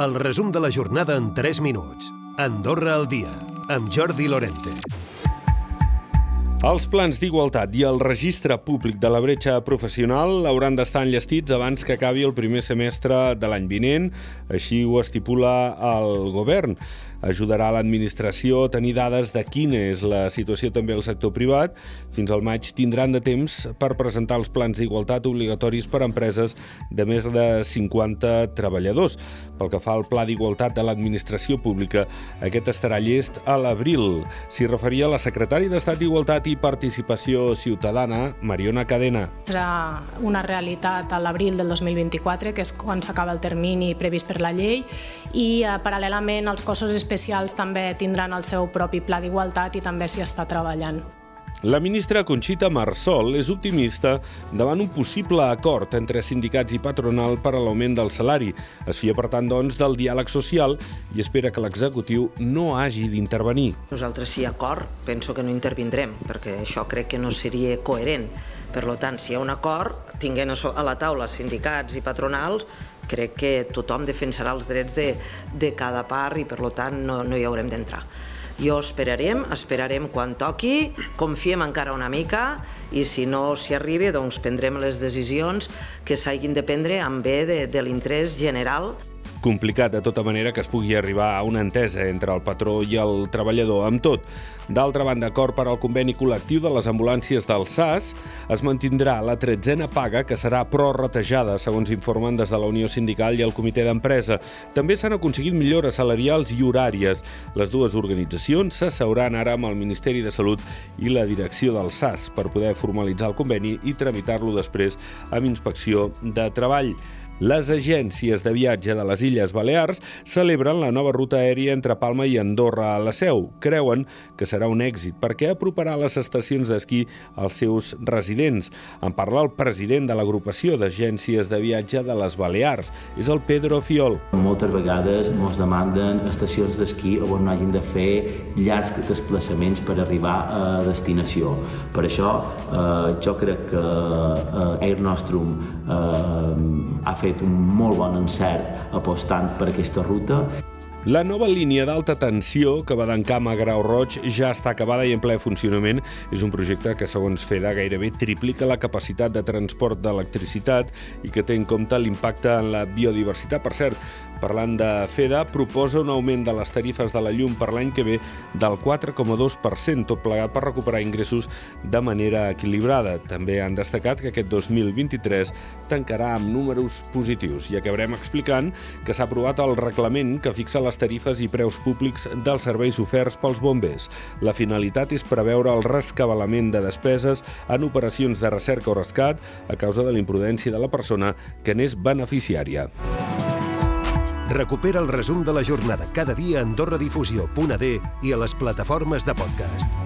El resum de la jornada en 3 minuts. Andorra al dia, amb Jordi Lorente. Els plans d'igualtat i el registre públic de la bretxa professional hauran d'estar enllestits abans que acabi el primer semestre de l'any vinent. Així ho estipula el govern ajudarà l'administració a tenir dades de quina és la situació també al sector privat. Fins al maig tindran de temps per presentar els plans d'igualtat obligatoris per a empreses de més de 50 treballadors. Pel que fa al pla d'igualtat de l'administració pública, aquest estarà llest a l'abril. S'hi referia la secretària d'Estat d'Igualtat i Participació Ciutadana, Mariona Cadena. Serà una realitat a l'abril del 2024, que és quan s'acaba el termini previst per la llei, i eh, paral·lelament els cossos especials també tindran el seu propi pla d'igualtat i també s'hi està treballant. La ministra Conxita Marsol és optimista davant un possible acord entre sindicats i patronal per a l'augment del salari. Es fia, per tant, doncs, del diàleg social i espera que l'executiu no hagi d'intervenir. Nosaltres, si hi ha acord, penso que no intervindrem, perquè això crec que no seria coherent. Per tant, si hi ha un acord, tinguent a la taula sindicats i patronals, crec que tothom defensarà els drets de, de cada part i per tant no, no hi haurem d'entrar. Jo esperarem, esperarem quan toqui, confiem encara una mica i si no s'hi arriba doncs prendrem les decisions que s'hagin de prendre en bé de, de l'interès general complicat de tota manera que es pugui arribar a una entesa entre el patró i el treballador. Amb tot, d'altra banda, acord per al conveni col·lectiu de les ambulàncies del SAS, es mantindrà la tretzena paga que serà prorratejada, segons informen des de la Unió Sindical i el Comitè d'Empresa. També s'han aconseguit millores salarials i horàries. Les dues organitzacions s'asseuran ara amb el Ministeri de Salut i la direcció del SAS per poder formalitzar el conveni i tramitar-lo després amb inspecció de treball. Les agències de viatge de les Illes Balears celebren la nova ruta aèria entre Palma i Andorra a la Seu. Creuen que serà un èxit perquè aproparà les estacions d'esquí als seus residents. En parla el president de l'agrupació d'agències de viatge de les Balears. És el Pedro Fiol. Moltes vegades ens demanden estacions d'esquí on no hagin de fer llargs desplaçaments per arribar a destinació. Per això eh, jo crec que eh, Air Nostrum eh, ha fet fet un molt bon encert apostant per aquesta ruta. La nova línia d'alta tensió que va d'encam a Grau Roig ja està acabada i en ple funcionament. És un projecte que, segons FEDA, gairebé triplica la capacitat de transport d'electricitat i que té en compte l'impacte en la biodiversitat. Per cert, parlant de FEDA, proposa un augment de les tarifes de la llum per l'any que ve del 4,2%, tot plegat per recuperar ingressos de manera equilibrada. També han destacat que aquest 2023 tancarà amb números positius i acabarem explicant que s'ha aprovat el reglament que fixa les tarifes i preus públics dels serveis oferts pels bombers. La finalitat és preveure el rescabalament de despeses en operacions de recerca o rescat a causa de la imprudència de la persona que n'és beneficiària. Recupera el resum de la jornada cada dia a AndorraDifusió.d i a les plataformes de podcast.